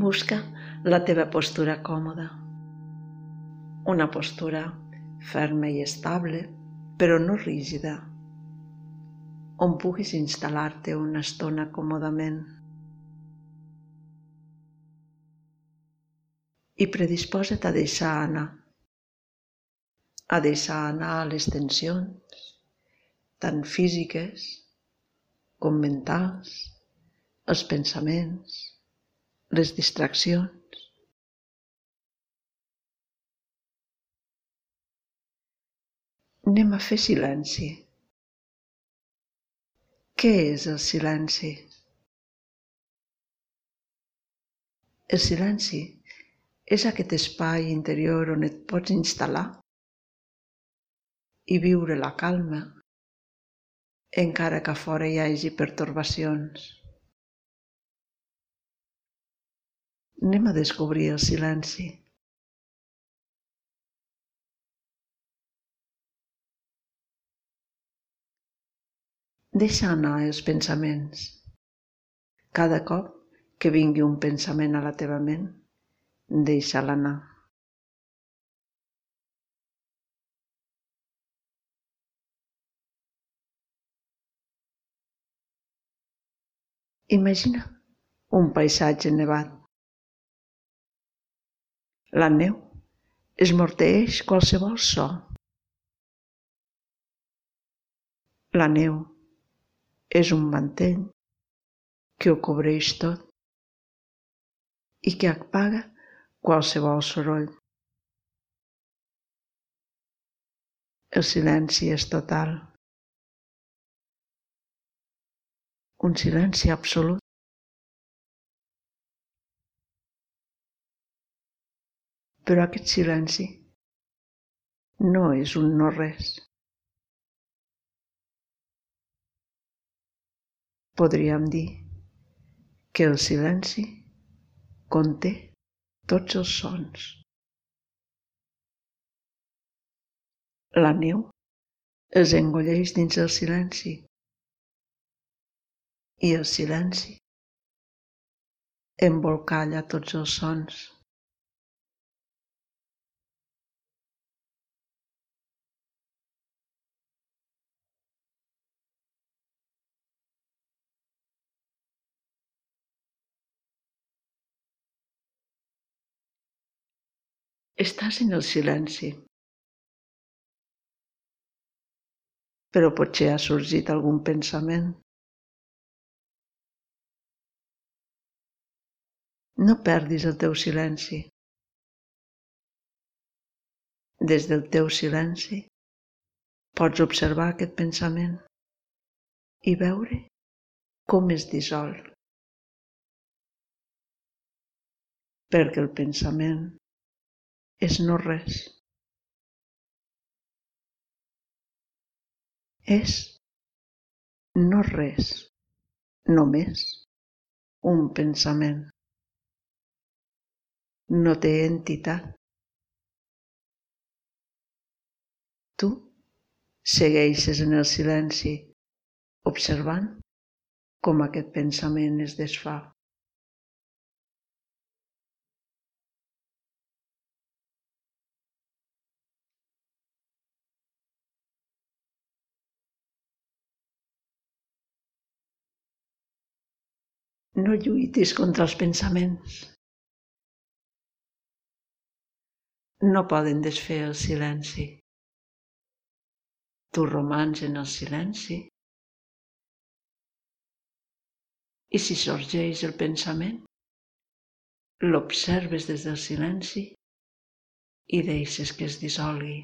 Busca la teva postura còmoda. Una postura ferma i estable, però no rígida, on puguis instal·lar-te una estona còmodament. I predisposa't a deixar anar, a deixar anar les tensions, tant físiques com mentals, els pensaments, les distraccions. Anem a fer silenci. Què és el silenci? El silenci és aquest espai interior on et pots instal·lar i viure la calma, encara que a fora hi hagi pertorbacions. Anem a descobrir el silenci. Deixa anar els pensaments. Cada cop que vingui un pensament a la teva ment, deixa-la anar. Imagina un paisatge nevat la neu esmorteeix qualsevol so. La neu és un mantell que ho cobreix tot i que apaga qualsevol soroll. El silenci és total. Un silenci absolut. Però aquest silenci no és un no-res. Podríem dir que el silenci conté tots els sons. La neu els engolleix dins el silenci i el silenci embolcalla tots els sons. Estàs en el silenci. Però potser ha sorgit algun pensament. No perdis el teu silenci. Des del teu silenci pots observar aquest pensament i veure com es dissol. Perquè el pensament és no res. És no res, només un pensament. No té entitat. Tu segueixes en el silenci, observant com aquest pensament es desfà. No lluitis contra els pensaments. No poden desfer el silenci. Tu romans en el silenci. I si sorgeix el pensament, l'observes des del silenci i deixes que es dissolgui.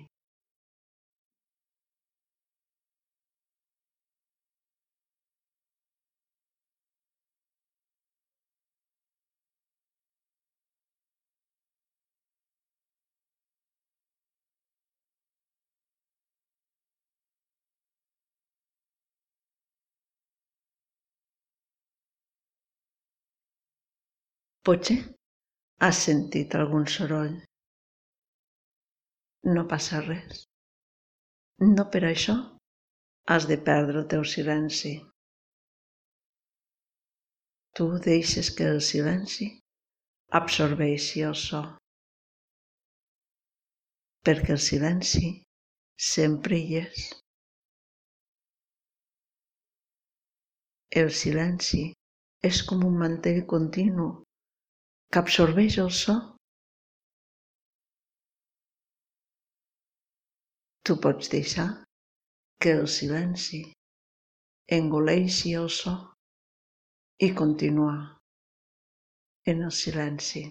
Potser has sentit algun soroll. No passa res. No per això has de perdre el teu silenci. Tu deixes que el silenci absorbeixi el so. Perquè el silenci sempre hi és. El silenci és com un mantell continu absorbeix el so. Tu pots deixar que el silenci engoleixi el so i continuar en el silenci.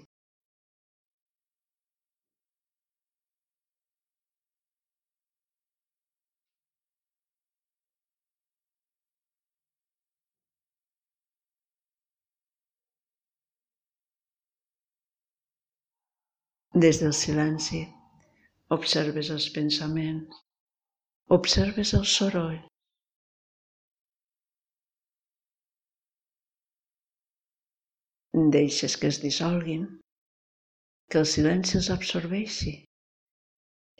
Des del silenci observes els pensaments, observes el soroll, Deixes que es dissolguin, que el silenci els absorbeixi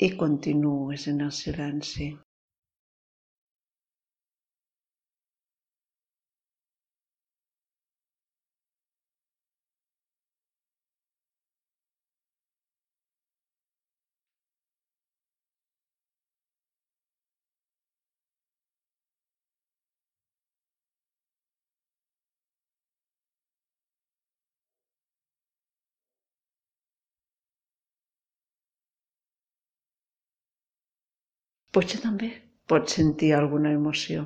i continues en el silenci. Potser també pots sentir alguna emoció.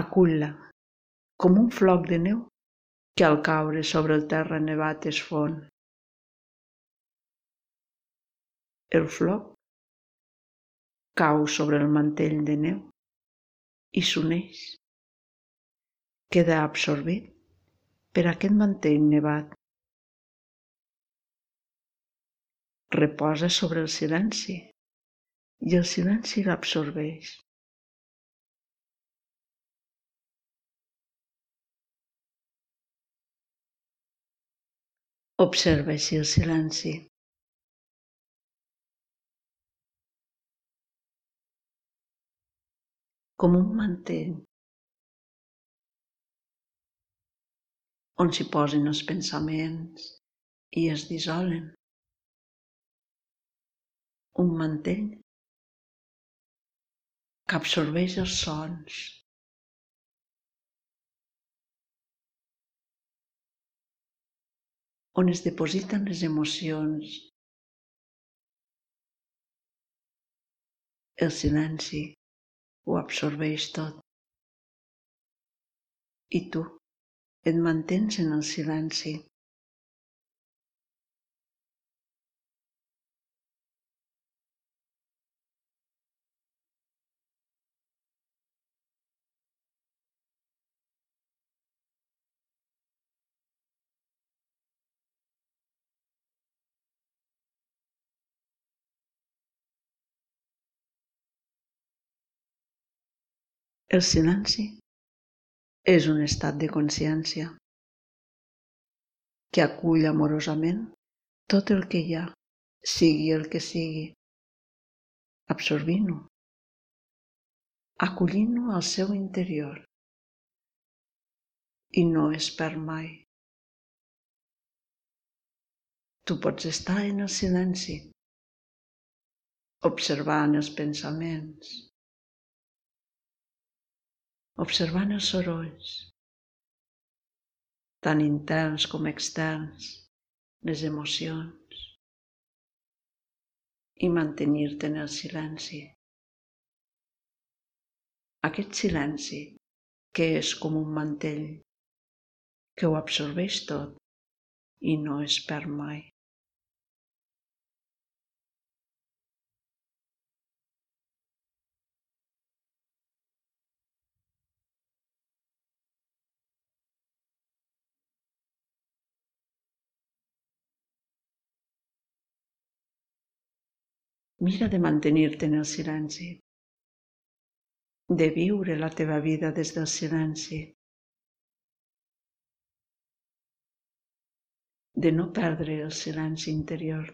Acull-la, com un floc de neu que al caure sobre el terra nevat es fon. El floc cau sobre el mantell de neu i s'uneix. Queda absorbit per aquest mantell nevat reposa sobre el silenci i el silenci l'absorbeix. Observa així el silenci. Com un mantell on s'hi posen els pensaments i es dissolen un mantell que absorbeix els sons. on es depositen les emocions. El silenci ho absorbeix tot. I tu et mantens en el silenci. El silenci és un estat de consciència que acull amorosament tot el que hi ha, sigui el que sigui, absorbint-ho, acollint-ho al seu interior i no es perd mai. Tu pots estar en el silenci, observant els pensaments, observant els sorolls, tant interns com externs, les emocions, i mantenir-te en el silenci. Aquest silenci que és com un mantell que ho absorbeix tot i no es perd mai. Mira de mantenir-te en el silenci, de viure la teva vida des del silenci, de no perdre el silenci interior.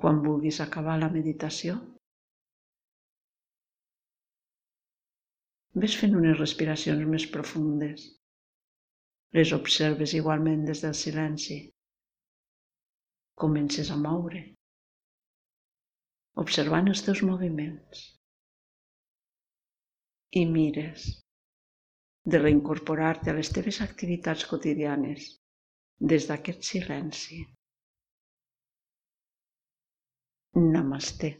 Quan vulguis acabar la meditació, ves fent unes respiracions més profundes. Les observes igualment des del silenci. Comences a moure, observant els teus moviments. I mires de reincorporar-te a les teves activitats quotidianes des d'aquest silenci. Namaste.